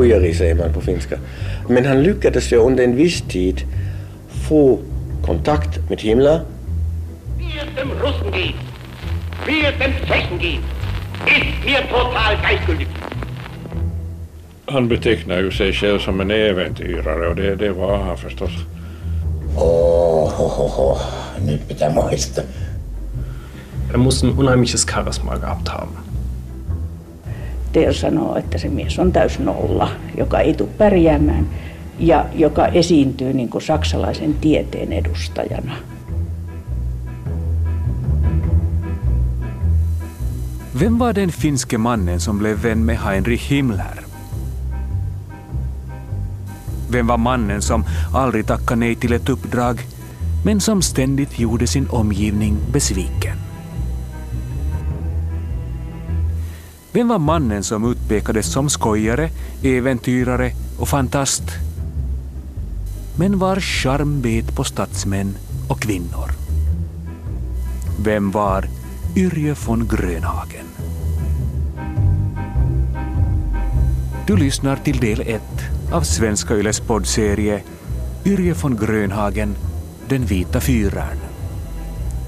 skojeri säger man på finska. Men han lyckades ju under en viss tid få kontakt med Himmler. Wie es dem Russen geht, wie es dem Tschechen geht, ist mir total gleichgültig. Han betecknar ju sig själv som en äventyrare och det, det var han förstås. Åh, oh, oh, oh. nyt pitää muistaa. Er muss ein unheimliches Charisma gehabt haben. Teo sanoo, että se mies on täys nolla, joka ei tule pärjäämään ja joka esiintyy niin kuin saksalaisen tieteen edustajana. Vem var den finske mannen som blev vän med Heinrich Himmler? Vem var mannen som aldrig tackade nej till ett uppdrag men som ständigt gjorde sin omgivning besviken? Vem var mannen som utpekades som skojare, äventyrare och fantast? Men var charm bet på statsmän och kvinnor. Vem var Yrje von Grönhagen? Du lyssnar till del 1 av Svenska Yles poddserie Yrje von Grönhagen, Den vita fyraren.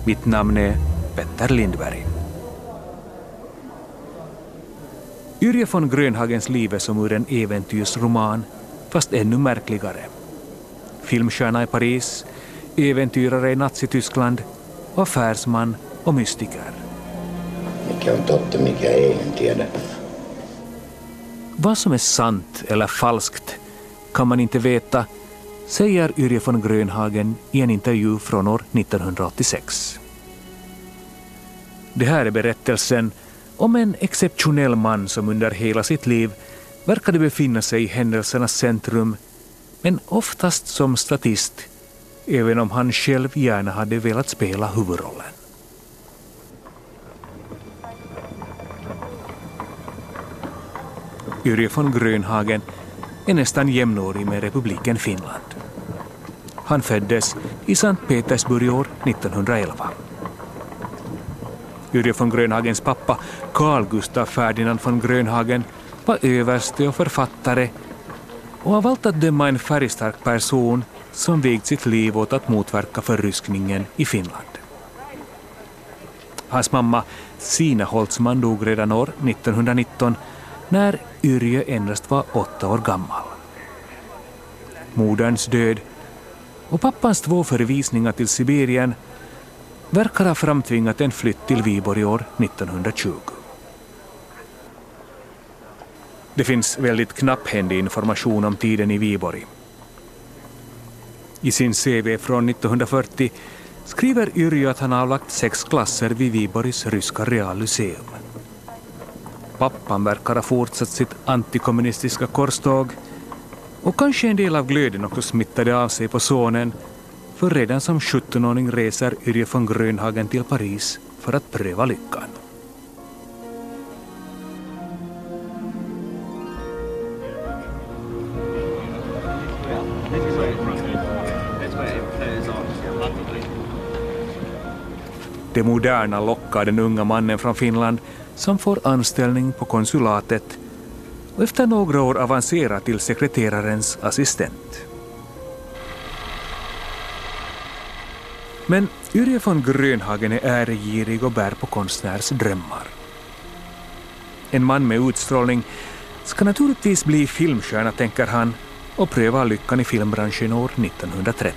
Mitt namn är Petter Lindberg. Yrje von Grönhagens liv är som ur en äventyrsroman, fast ännu märkligare. Filmstjärna i Paris, äventyrare i Nazityskland, affärsman och mystiker. Mikä on totta, mikä ei, en tiedä. Vad som är sant eller falskt kan man inte veta, säger Yrje von Grönhagen i en intervju från år 1986. Det här är berättelsen om en exceptionell man som under hela sitt liv verkade befinna sig i händelsernas centrum, men oftast som statist, även om han själv gärna hade velat spela huvudrollen. Yrje von Grönhagen är nästan jämnårig med republiken Finland. Han föddes i Sankt Petersburg år 1911. Yrjö von Grönhagens pappa, Carl Gustaf Ferdinand von Grönhagen, var överste och författare och av allt att döma en färgstark person som vigt sitt liv åt att motverka förryskningen i Finland. Hans mamma Sina Holtzman dog redan år 1919 när Yrje endast var åtta år gammal. Moderns död och pappans två förvisningar till Sibirien verkar ha framtvingat en flytt till Viborg år 1920. Det finns väldigt knapphändig information om tiden i Viborg. I sin CV från 1940 skriver Yrjö att han avlagt sex klasser vid Viborgs ryska reallyceum. Pappan verkar ha fortsatt sitt antikommunistiska korståg och kanske en del av glöden också smittade av sig på sonen för redan som 17-åring reser Yrje von Grönhagen till Paris för att pröva lyckan. Det moderna lockar den unga mannen från Finland som får anställning på konsulatet och efter några år avancerar till sekreterarens assistent. Men Yrje von Grönhagen är äregirig och bär på konstnärs drömmar. En man med utstrålning ska naturligtvis bli filmstjärna, tänker han, och pröva lyckan i filmbranschen år 1930.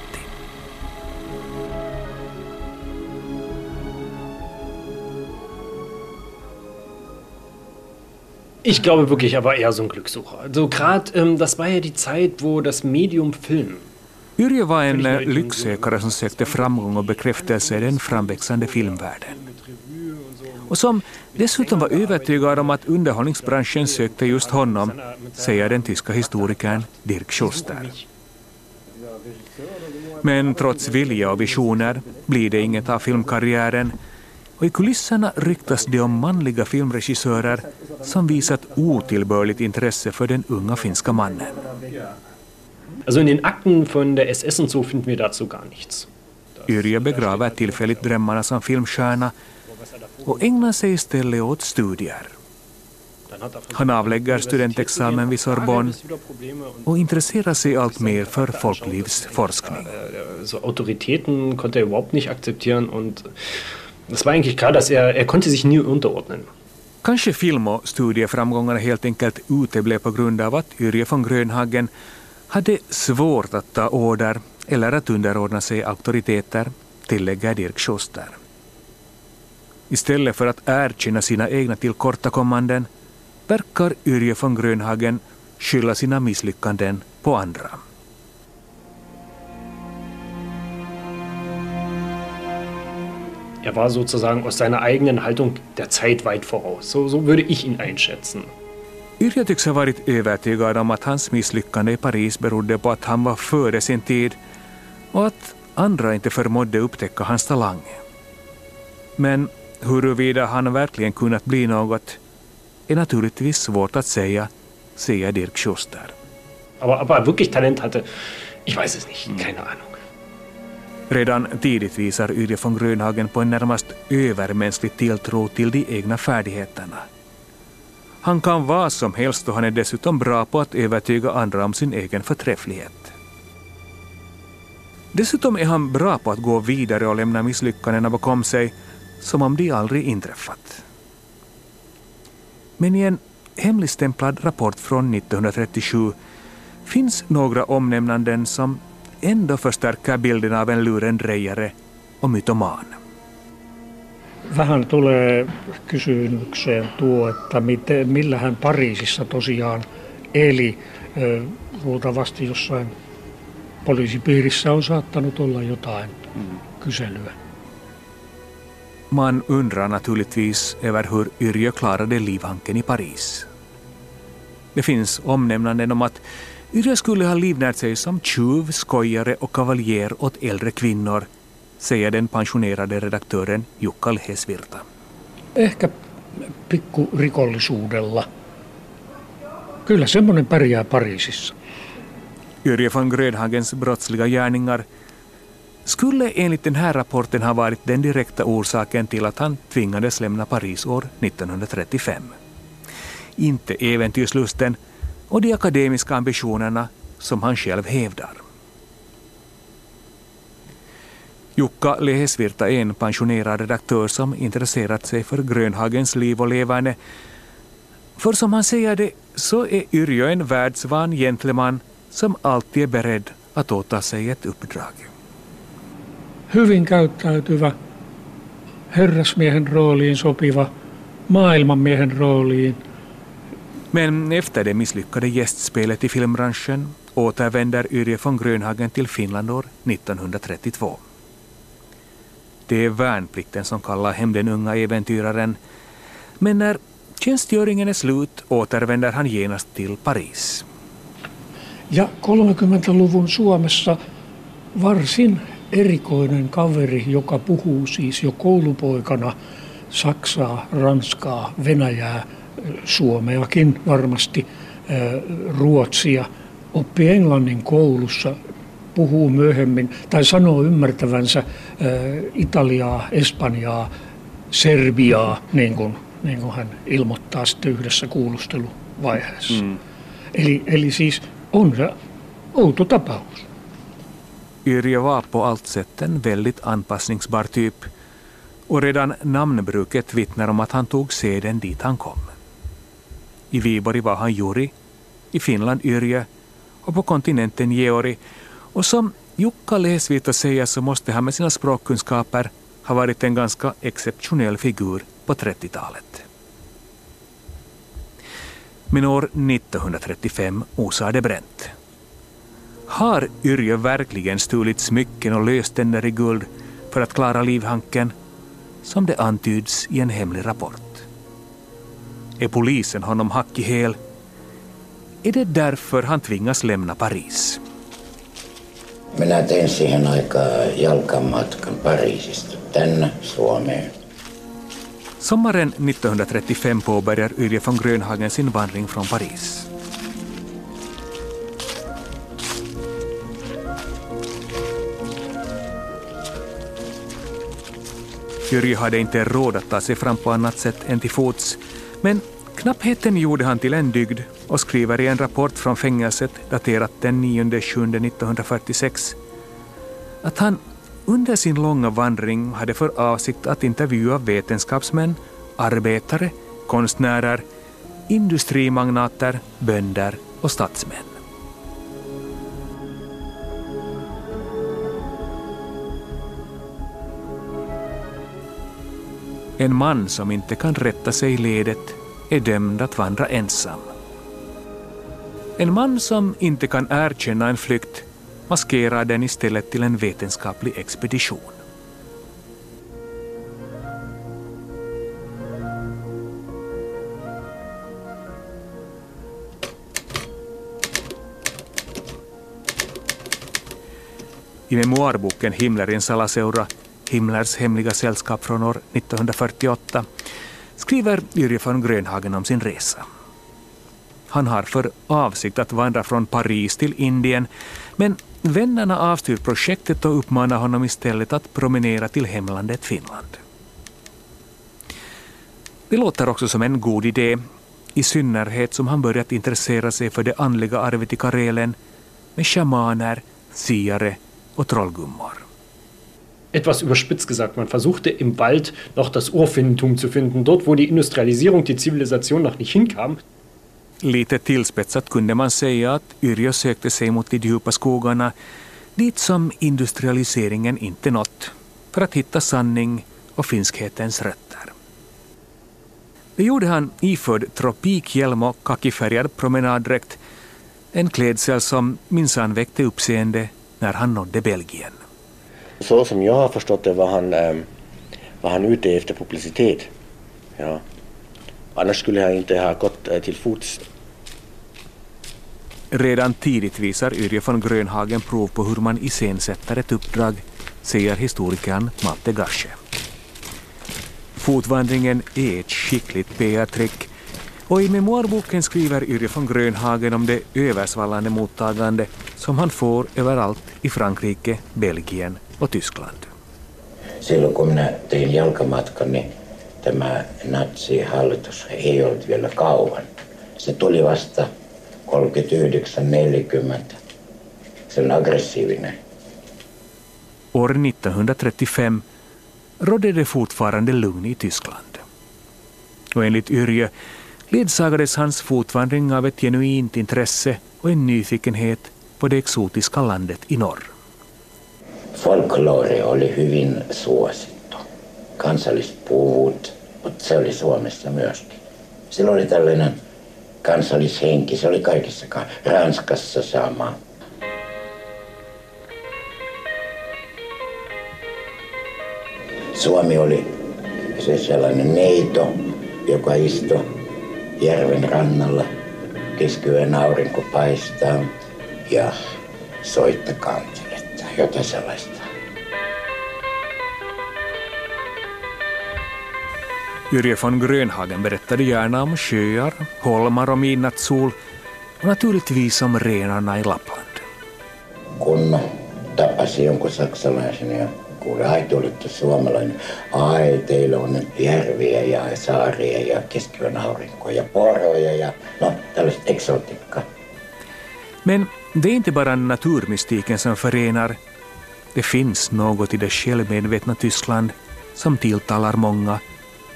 Ich glaube wirklich, er war eher so ein Glückssucher. Also gerade, ähm, das war ja die Zeit, wo das Medium Film Yrjö var en lycksökare som sökte framgång och bekräftelse i den framväxande filmvärlden. Och som dessutom var övertygad om att underhållningsbranschen sökte just honom, säger den tyska historikern Dirk Schuster. Men trots vilja och visioner blir det inget av filmkarriären och i kulisserna ryktas det om manliga filmregissörer som visat otillbörligt intresse för den unga finska mannen. Also in den Akten von der SS und so finden wir dazu gar nichts. Yrje begraver tillfälligt drömmarna som filmstjärna och ägnar sig istället åt studier. Han avlägger studentexamen vid Sorbonne och intresserar sig allt mer för folklivsforskning. So Autoritäten konnte er überhaupt nicht akzeptieren und das war eigentlich klar, dass er, er konnte sich nie unterordnen. Kanske film och studieframgångarna helt enkelt uteblev på grund av att Yrje von Grönhagen hade svårt att ta order eller att underordna sig auktoriteter, tillägger Dirk Schuster. Istället för att erkänna sina egna tillkortakommanden verkar Yrje von Grönhagen skylla sina misslyckanden på andra. Er war sozusagen aus seiner eigenen Haltung der Zeit weit voraus. So, so würde ich ihn einschätzen. Yrje tycks ha varit övertygad om att hans misslyckande i Paris berodde på att han var före sin tid och att andra inte förmådde upptäcka hans talang. Men huruvida han verkligen kunnat bli något är naturligtvis svårt att säga, säger Dirk Schuster. Aber ob er wirklich Talent hatte, ich weiß es nicht. Keine Ahnung. Redan tidigt visar Yrje von Grönhagen på en närmast övermänsklig tilltro till de egna färdigheterna. Han kan vad som helst och han är dessutom bra på att övertyga andra om sin egen förträfflighet. Dessutom är han bra på att gå vidare och lämna misslyckandena bakom sig som om de aldrig inträffat. Men i en hemligstämplad rapport från 1937 finns några omnämnanden som ändå förstärker bilden av en lurendrejare och mytoman. Vähän tulee kysymykseen tuo, että miten, millä hän Pariisissa tosiaan eli. Luultavasti jossain poliisipiirissä on saattanut olla jotain kyselyä. Man undrar naturligtvis över hur Yrjö klarade livhanken i Paris. Det finns omnämnanden om att Yrjö skulle ha livnärt sig som tjuv, skojare och kavaljer åt äldre kvinnor, säger den pensionerade redaktören Jukka Lehesvirta. Ehkä pikku rikollisuudella. Kyllä semmoinen pärjää Pariisissa. Yrje von Grönhagens brottsliga gärningar skulle enligt den här rapporten ha varit den direkta orsaken till att han tvingades lämna Paris år 1935. Inte äventyrslusten och de akademiska ambitionerna som han själv hävdar. Jukka Lehesvirta är en pensionerad redaktör som intresserat sig för Grönhagens liv och leverne. För som han säger det så är Yrjö en världsvan gentleman som alltid är beredd att åta sig ett uppdrag. Hyvin käyttäytyvä, herrasmiehen rooliin sopiva, maailmanmiehen rooliin. Men efter det misslyckade gästspelet i filmbranschen återvänder Yrje von Grönhagen till Finland år 1932. Det är värnplikten som kallar hem den unga äventyraren. Men när tjänstgöringen är slut återvänder han genast till Paris. Ja 30-luvun Suomessa varsin erikoinen kaveri, joka puhuu siis jo koulupoikana Saksaa, Ranskaa, Venäjää, Suomeakin varmasti, Ruotsia, oppi englannin koulussa, puhuu myöhemmin tai sanoo ymmärtävänsä Italiaa, Espanjaa, Serbiaa, niin kuin, niin kuin hän ilmoittaa sitten yhdessä kuulusteluvaiheessa. Mm. Eli, eli siis on se outo tapaus. Yrje var på allt sätt en väldigt anpassningsbar typ och redan namnbruket vittnar om att han tog seden dit han kom. I Viborg var han Juri, i Finland Yrje och på kontinenten Georgi och som Jukka Lesvita säger så måste han med sina språkkunskaper ha varit en ganska exceptionell figur på 30-talet. Men år 1935 osar det bränt. Har Yrjö verkligen stulit smycken och löständer i guld för att klara livhanken, som det antyds i en hemlig rapport? Är polisen honom hack i häl? Är det därför han tvingas lämna Paris? Minä tein siihen aikaan jalkamatkan Pariisista tänne Suomeen. Sommaren 1935 påbörjar Yrje von Grönhagen sin vandring från Paris. Yrje hade inte råd att ta sig fram på annat sätt än till fots, men Knappheten gjorde han till en dygd och skriver i en rapport från fängelset daterat den 9 juli 1946 att han under sin långa vandring hade för avsikt att intervjua vetenskapsmän, arbetare, konstnärer, industrimagnater, bönder och statsmän. En man som inte kan rätta sig i ledet är dömd att vandra ensam. En man som inte kan erkänna en flykt maskerar den istället till en vetenskaplig expedition. I memoarboken Himmler i en Salaseura, Himmlers hemliga sällskap från år 1948, skriver Yrje von Grönhagen om sin resa. Han har för avsikt att vandra från Paris till Indien, men vännerna avstyr projektet och uppmanar honom istället att promenera till hemlandet Finland. Det låter också som en god idé, i synnerhet som han börjat intressera sig för det andliga arvet i Karelen med shamaner, siare och trollgummor. Etwas überspitzt gesagt, man versuchte im Wald noch das Urfindentum zu finden, dort wo die Industrialisierung, die Zivilisation noch nicht hinkam. Lite tillspetsat kunde man säga att Yrjö sökte sig mot de djupa skogarna dit som industrialiseringen inte nått för att hitta sanning och finskhetens rötter. Det gjorde han iförd tropikhjälm och kakifärgad promenaddräkt, en klädsel som minsann väckte uppseende när han nådde Belgien. Så som jag har förstått det var han, eh, var han ute efter publicitet. Ja. Annars skulle han inte ha gått eh, till fots. Redan tidigt visar Yrje von Grönhagen prov på hur man iscensätter ett uppdrag, säger historikern Malte Gasche. Fotvandringen är ett skickligt PR-trick och i memoarboken skriver Yrje von Grönhagen om det översvallande mottagande som han får överallt i Frankrike, Belgien och Tyskland. Silloin kun minä tein jalkamatkani, niin tämä natsihallitus ei ollut vielä kauan. Se tuli vasta 39-40. Se on aggressiivinen. År 1935 rådde det fortfarande lugn i Tyskland. Och enligt Yrje ledsagades hans fotvandring av ett genuint intresse och en nyfikenhet på det exotiska landet i norr. Folklore oli hyvin suosittu. Kansallispuut, mutta se oli Suomessa myöskin. Sillä oli tällainen kansallishenki, se oli kaikissa, Ranskassa sama. Suomi oli se sellainen neito, joka istui järven rannalla. Keskiyön aurinko paistaa ja soittakanteletta, jotain sellaista. Yrje von Grönhagen berättade gärna om sjöar, holmar och midnattssol och naturligtvis om renarna i Lappland. Kun tapasi jonkun saksalaisen ja kuule, ai te olette suomalainen. Ai, teillä on järviä ja saaria ja keskiyön aurinko ja poroja ja no, tällaista exotiikkaa. Men det är inte bara naturmystiken som förenar. Det finns något i det självmedvetna Tyskland som tilltalar många,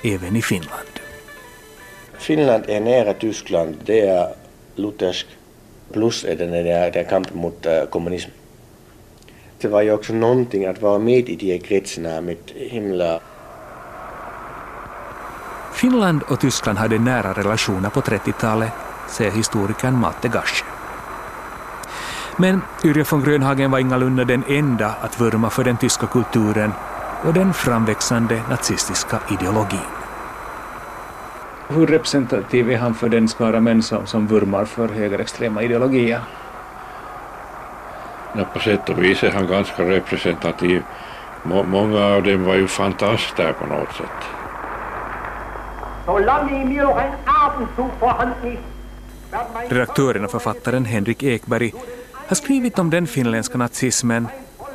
även i Finland. Finland är nära Tyskland, det är luthersk, plus är är kampen mot äh, kommunism. Det var ju också någonting att vara med i de kretsarna med himla... Finland och Tyskland hade nära relationer på 30-talet, säger historikern Matte Gasche. Men Yrje von Grönhagen var ingalunda den enda att vurma för den tyska kulturen och den framväxande nazistiska ideologin. Hur representativ är han för den skara män som, som vurmar för högerextrema ideologier? Ja, på sätt och vis är han ganska representativ. Må, många av dem var ju fantaster på något sätt. Redaktören och författaren Henrik Ekberg har skrivit om den finländska nazismen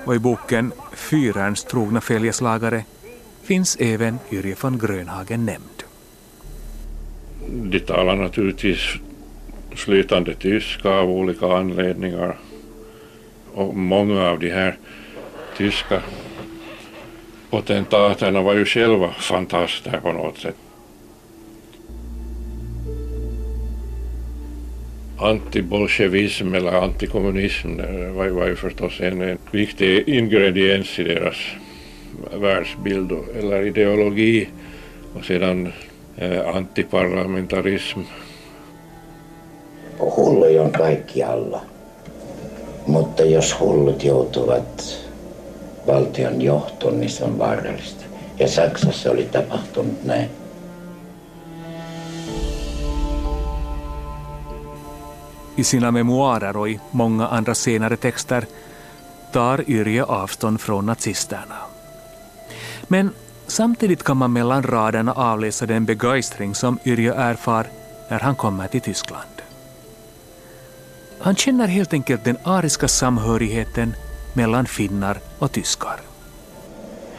och i boken Fyrarns trogna följeslagare finns även Yrje von Grönhagen nämnd. de talar naturligtvis flytande tyska av olika anledningar. Och många av de här tyska potentaterna var ju själva fantaster på något sätt. Antibolsjevism eller antikommunism var, var ju förstås en, en viktig ingrediens i deras världsbild eller ideologi och sedan eh, antiparlamentarism. Hulluja on kaikkialla, mutta jos hullut joutuvat valtion johtoon, niin se on vaarallista. Ja Saksassa oli tapahtunut näin. I sina memoarer och i många andra senare texter tar Yrje avstånd från nazisterna. Men samtidigt kan man mellan raderna avläsa den begeistring som Yrje erfar när han kommer till Tyskland. Han känner helt enkelt den ariska samhörigheten mellan finnar och tyskar.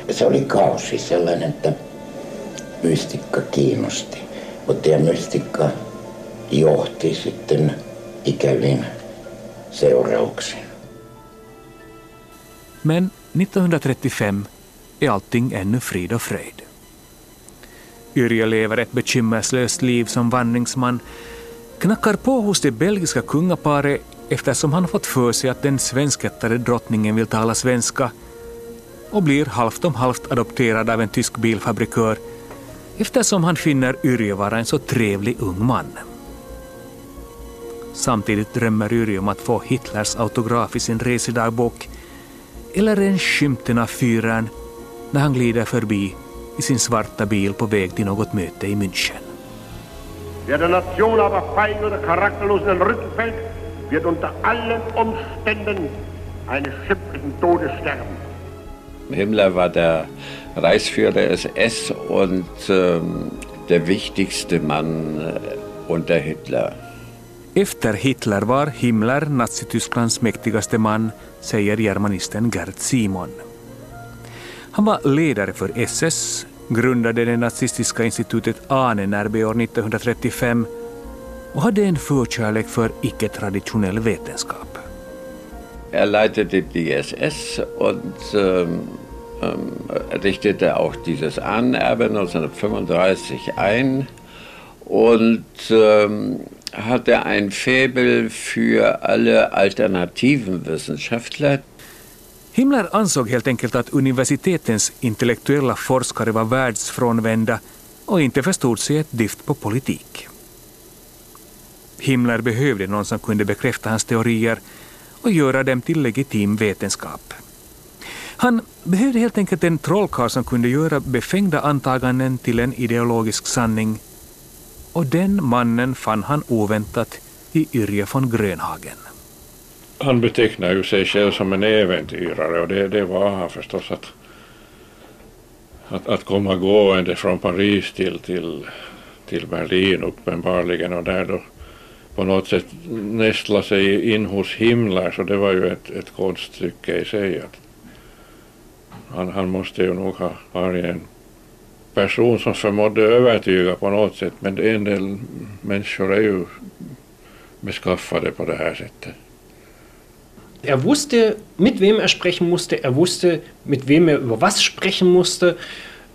Se oli kausi sellainen, että mystikka kiinnosti, mutta ja mystikka johti sitten ikävin seurauksin. Men 1935 är allting ännu frid och fröjd. Yrje lever ett bekymmerslöst liv som vandringsman, knackar på hos det belgiska kungaparet eftersom han fått för sig att den svenskättade drottningen vill tala svenska och blir halvt om halvt adopterad av en tysk bilfabrikör eftersom han finner Yrje vara en så trevlig ung man. Samtidigt drömmer Yrje om att få Hitlers autograf i sin resedagbok eller en skymten av fyren när han glider förbi i sin svarta bil på väg till något möte i München. Wer der Nation aber fein oder charakterlos in den Rücken fällt, wird unter allen Umständen eines schimpflichen Todes sterben. Himmler war der Reichsführer SS und ähm, der wichtigste Mann äh, unter Hitler. Efter Hitler var Himmler Nazitysklands mäktigaste man, säger germanisten Gerd Simon. Han var ledare för SS, grundade det nazistiska institutet Ahnenerbe år 1935 och hade en förkärlek för icke-traditionell vetenskap. Er leitete die SS und ähm, ehm, richtete auch dieses Ahnenerbe 1935 ein und ähm, hatte ein Faible für alle alternativen Wissenschaftler. Himmler ansåg helt enkelt att universitetens intellektuella forskare var världsfrånvända och inte förstod sig ett dyft på politik. Himmler behövde någon som kunde bekräfta hans teorier och göra dem till legitim vetenskap. Han behövde helt enkelt en trollkarl som kunde göra befängda antaganden till en ideologisk sanning och den mannen fann han oväntat i Yrje von Grönhagen. Han betecknar ju sig själv som en äventyrare och det, det var han förstås att, att, att komma gående från Paris till, till, till Berlin uppenbarligen och där då på något sätt nästla sig in hos Himmler så det var ju ett, ett konststycke i sig. Att han, han måste ju nog ha varit en person som förmådde övertyga på något sätt men en del människor är ju beskaffade på det här sättet. Er wusste, mit wem er sprechen musste, er wusste, mit wem er über was sprechen musste,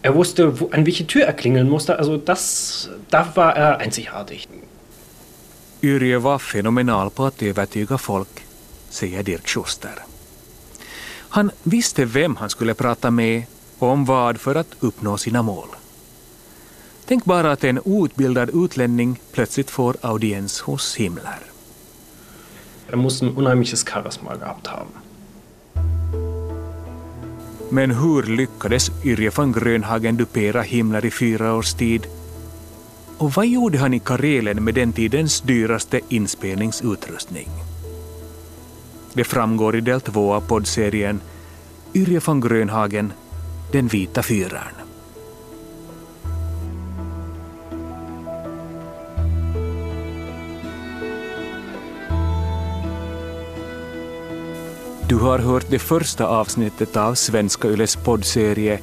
er wusste, wo, an welche Tür er klingeln musste. Also das, da war er einzigartig. Yrje var fenomenal på att övertyga folk, säger Dirk Schuster. Han visste vem han skulle prata med och om vad för att uppnå sina mål. Tänk bara att en outbildad utlänning plötsligt får audiens hos Himmler. Er muss ein unheimliches Charisma gehabt haben. Men hur lyckades Yrje von Grönhagen dupera Himmler i fyra års tid? Och vad gjorde han i Karelen med den tidens dyraste inspelningsutrustning? Det framgår i del två av poddserien Yrje von Grönhagen, den vita fyraren. Du har hört det första avsnittet av Svenska Yles poddserie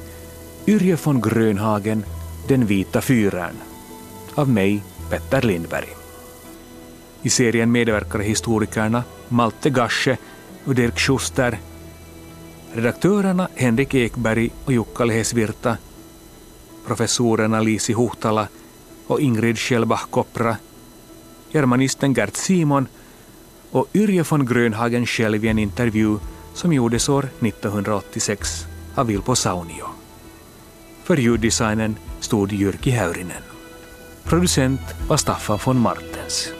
Yrje von Grönhagen, Den vita fyraren, av mig, Petter Lindberg. I serien medverkar historikerna Malte Gasche och Dirk Schuster, redaktörerna Henrik Ekberg och Jukka Lehesvirta, professorerna Lisi Huhtala och Ingrid Schellbach-Koppra, germanisten Gert Simon och Yrje von Grönhagen själv i en intervju som gjordes år 1986 av Vilpo Saunio. För ljuddesignen stod Jyrki Häyrinen. Producent var Staffan von Martens.